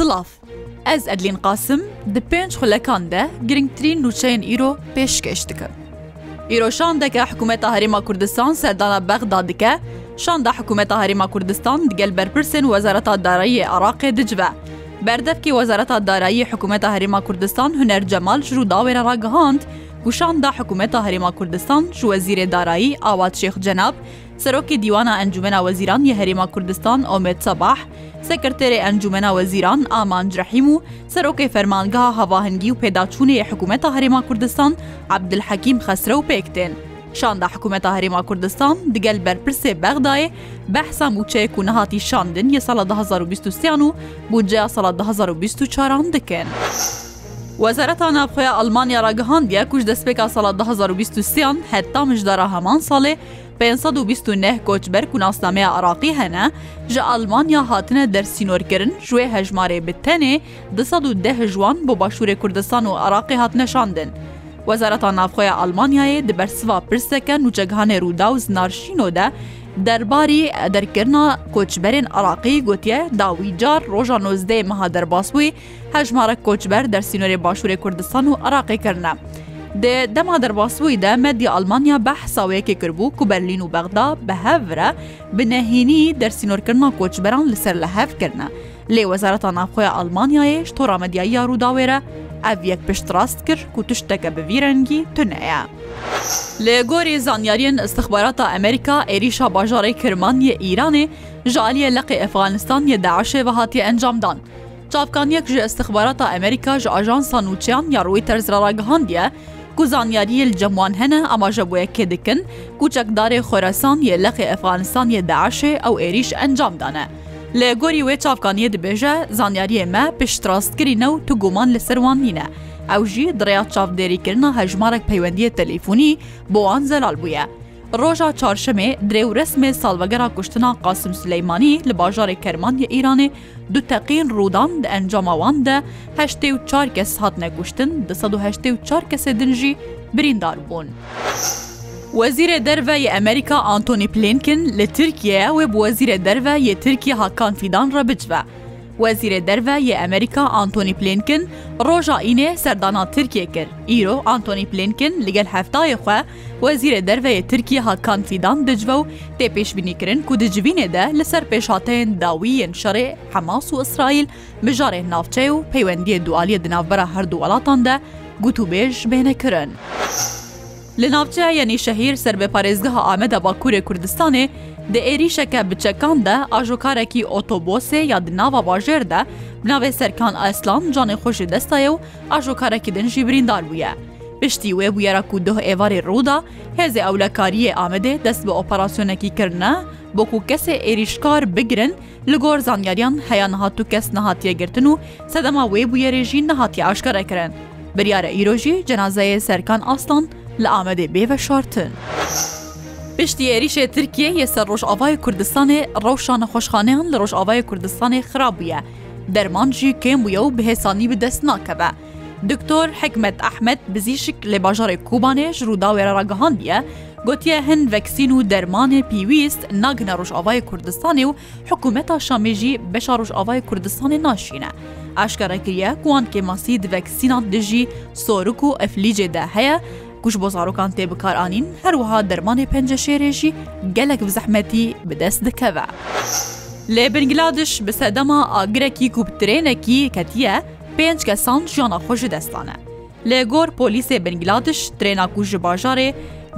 Silav Ez Edlin qasim di pênc xulekan de giringtirîn nûçeyên îro pêşkeş dikim. Îroşan deke Hikûmeta Herêma Kurdistan serdana bexda dike, şan da Hikûmeta Herêma Kurdistan digel berpirsên Wezareta Darayê Iraqê dicive. Berdevkê Wezareta Darayî Hikûmeta Herêma Kurdistan huner Cemal ji rûdawêre ragihand, guşan da Hikûmeta Herêma Kurdistan ji Wezîrê Darayî Awad Şêx Cenab, سەرۆکی دیوانە ئەنجومنا وەزیران یە هەرێما کوردستان ئۆمێت سەباح، سەکرتێری ئەنجومنا وەزیران ئامان جرەحیم و سەرۆکی فەرمانگەها هەواهنگگی و پێداچوونی حکوومەتە هەرێما کوردستان عبدلحەکیم خەسرە و پێکتێن. شاندا حکوومەتە هەرێما کوردستان دگەل بەرپرسێ بەغدایە بەحسا موچەیەک و نەهاتی شاندن یە ساڵە 2023یان و بودجیا ساڵە 2024 دکەن. وەزارەتان ناوخۆیە ئەلمانیا ڕگەهاندە کوش دەستپێکا ساڵە 2023یان هەتا مژدارە هەمان ساڵێ 529 کۆچبەر و ناسنامەیە عراقی هەنە ji ئەلمانیا هاتنە دەرسینۆرگرن ژێ هەژمارێ بتەنێ 2010 ژوان بۆ باشوورێ کوردستان و عراقی هاتنەشاندن. وەزارەتان نافخۆیە ئەلمانیاەیە دەبەرسوا پرسەکە نوچەکانێ ڕوودا و زنارشینۆ دە، دەرباری دەرکردنا کۆچبەرین عراقی گوتیە داویجار ڕۆژە نۆزدەی مەها دەرباسبووی هەژمارە کۆچبەر دەرسینۆری باشووری کوردستان و عراقیکردە. د دەما دەرباسبوویدا مەدی ئەلمانیا بە حساوەیەکی کردبوو کو بەرلین و بەغدا بە هەورە بنەهینی دەرسینۆرکردنا کۆچبەران لەسەر لە هەفکردە لێ وەزارەتە ناخۆی ئەلمانیایش تۆرامەدیایی ڕووداوێرە ئەڤ یەک پشتڕاست کرد و تشتەکە بەڤرەنگی تونەیە. لێ گۆری زانیاریان استخباراتە ئەمریکا عێریشا باژارەی کرمانیە ئیرانێ ژالیە لەقی ئەفغانستان یە داعشێ بەهاتی ئەنجامدان. چاپکانیەک ژ استخباراتە ئەمریکا ژ ئاژان سانوچیان یاڕووی تەرزراڕاگەهاندە ku zanyariyê li cemwan hene amajebuyekkê dikin ku çekdarê Xwerasan yê lexê Efxanistanê deşê ew êriş encam dane. Lê gorî wê çavkaniye dibêje zanyariyê me piştrastkirî new tu guman li serwan nîne. Ew jî direya çavdêrîkirina hejmarek peywendiyê telefûnî bo an zelal bûye. Roja çarşemê drêw resmê salvegera kuştina Qasim Suleymanî li bajarê Kermaniya Îranê du teqîn rûdan di encama wan de heştê û çar kes hatine kuştin di sed heştê û çar kesê din jî birîndar bûn. Wezîrê derve yê Emerîka Antony Plinkin li Tirkiye wê bi wezîrê derve yê Tirkiye Hakan Fidan re bicve. وەزیرە دەرە یە ئەمریکا ئانتۆنی پلینکن ڕۆژا ئینێ سەردانا ترکیە کرد ئیرۆ ئانتۆنی پلینکن لەگەل هەفتایە خو وەزیرە دەرەیە ترکیە هاکانفیدان دجوە و تێ پێشببینیکردن کو دجبینێدا لەسەر پێشاتەن داویەن شەڕێ حەماس و ئیسرائیل مژارێ ناوچەی و پەیوەندیە دوعالیە دناوبەرە هەردوو وڵاتاندا گوتوبێژ بێنەکردن. Li navçeya yenî şehîr ser beparêzgeha Ameda Bakurê Kurdistanê di êrîşeke biçekan de ajokarekî otobosê ya di nava bajêr de binavê serkan Eslan canê xşê destaye û ajokarekî din jî birîndar bûye. Piştî wê bûyera ku duh êvarê Rûda hêzê ewlekariyê Amedê dest bi operasyonekî kirine, بۆ کو kesê êrîşkar bigirin li gor zanyariyan heya nehatu kes nehatiye girtin û sedema wê bûyerê jî nehatiye aşkare kirin. Biryare îrojî cenazeyê serkan aslan لە ئامادەی بێوە شارتن. پشتی عێریشێ ترکیە یەسەر ڕۆژاوای کوردستانی ڕەوشانە خۆشخانیان لە ڕۆژاوای کوردستانی خراپبووە دەرمانژی کێم وە و بەهێسانی بدەست ناکەبە. دکتۆر حکمت ئەحمد بزیشک لە باژارێ کوبانێش ڕووداوێرە ڕگەهاندیە، گوتیە هەند ڤکسین و دەرمانێ پێویست ناگنە ڕۆژاوای کوردستانی و حکوومەتە شامێژی بەشە ڕۆژاوای کوردستانی ناشینە. ئاشکەڕێکریە کوان کێماسی دڤکسینات دژی سۆرک و ئەفلیجێدا هەیە گوش بۆ زارۆکان تێ بکارانین هەروەها دەرمانی پەنجە شێرێژی گەلک زەحمەتی بەدەست دەکەوە. لێ بنگلادش بە سەدەما ئاگرێکی کوپترێنێکی کەتیە پێنج کەسان ژیانە خۆش دەستانە. لێ گۆر پۆلیسێ بنگلادش ترێناکو ji باژارێ،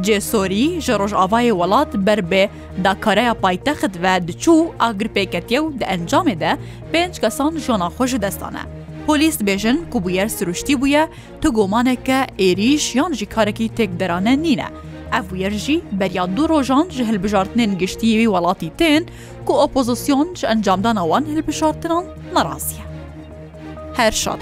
جێسۆری ji ڕۆژاوایە وڵات بەربێ داکارەیە پایتەخت و دچوو ئاگرپێکەتیە و دە ئەنجامێ دە پێنج کەسان ژۆنا خۆش دەستانە. پۆلیس بێژن کوبوویەر سروشتی بووە تو گۆمانێکە ئێریش یان ژی کارێکی تێکدەرانە نینە. ئەڤویەرژی بەریان دوو ڕۆژان ژ هەلبژارتنێن گشتیوی وڵاتی تێن کو ئۆپۆزیسیۆن ئەنجامدان ئەوان هەلبژارتنان نەڕاستە. هەر شاد.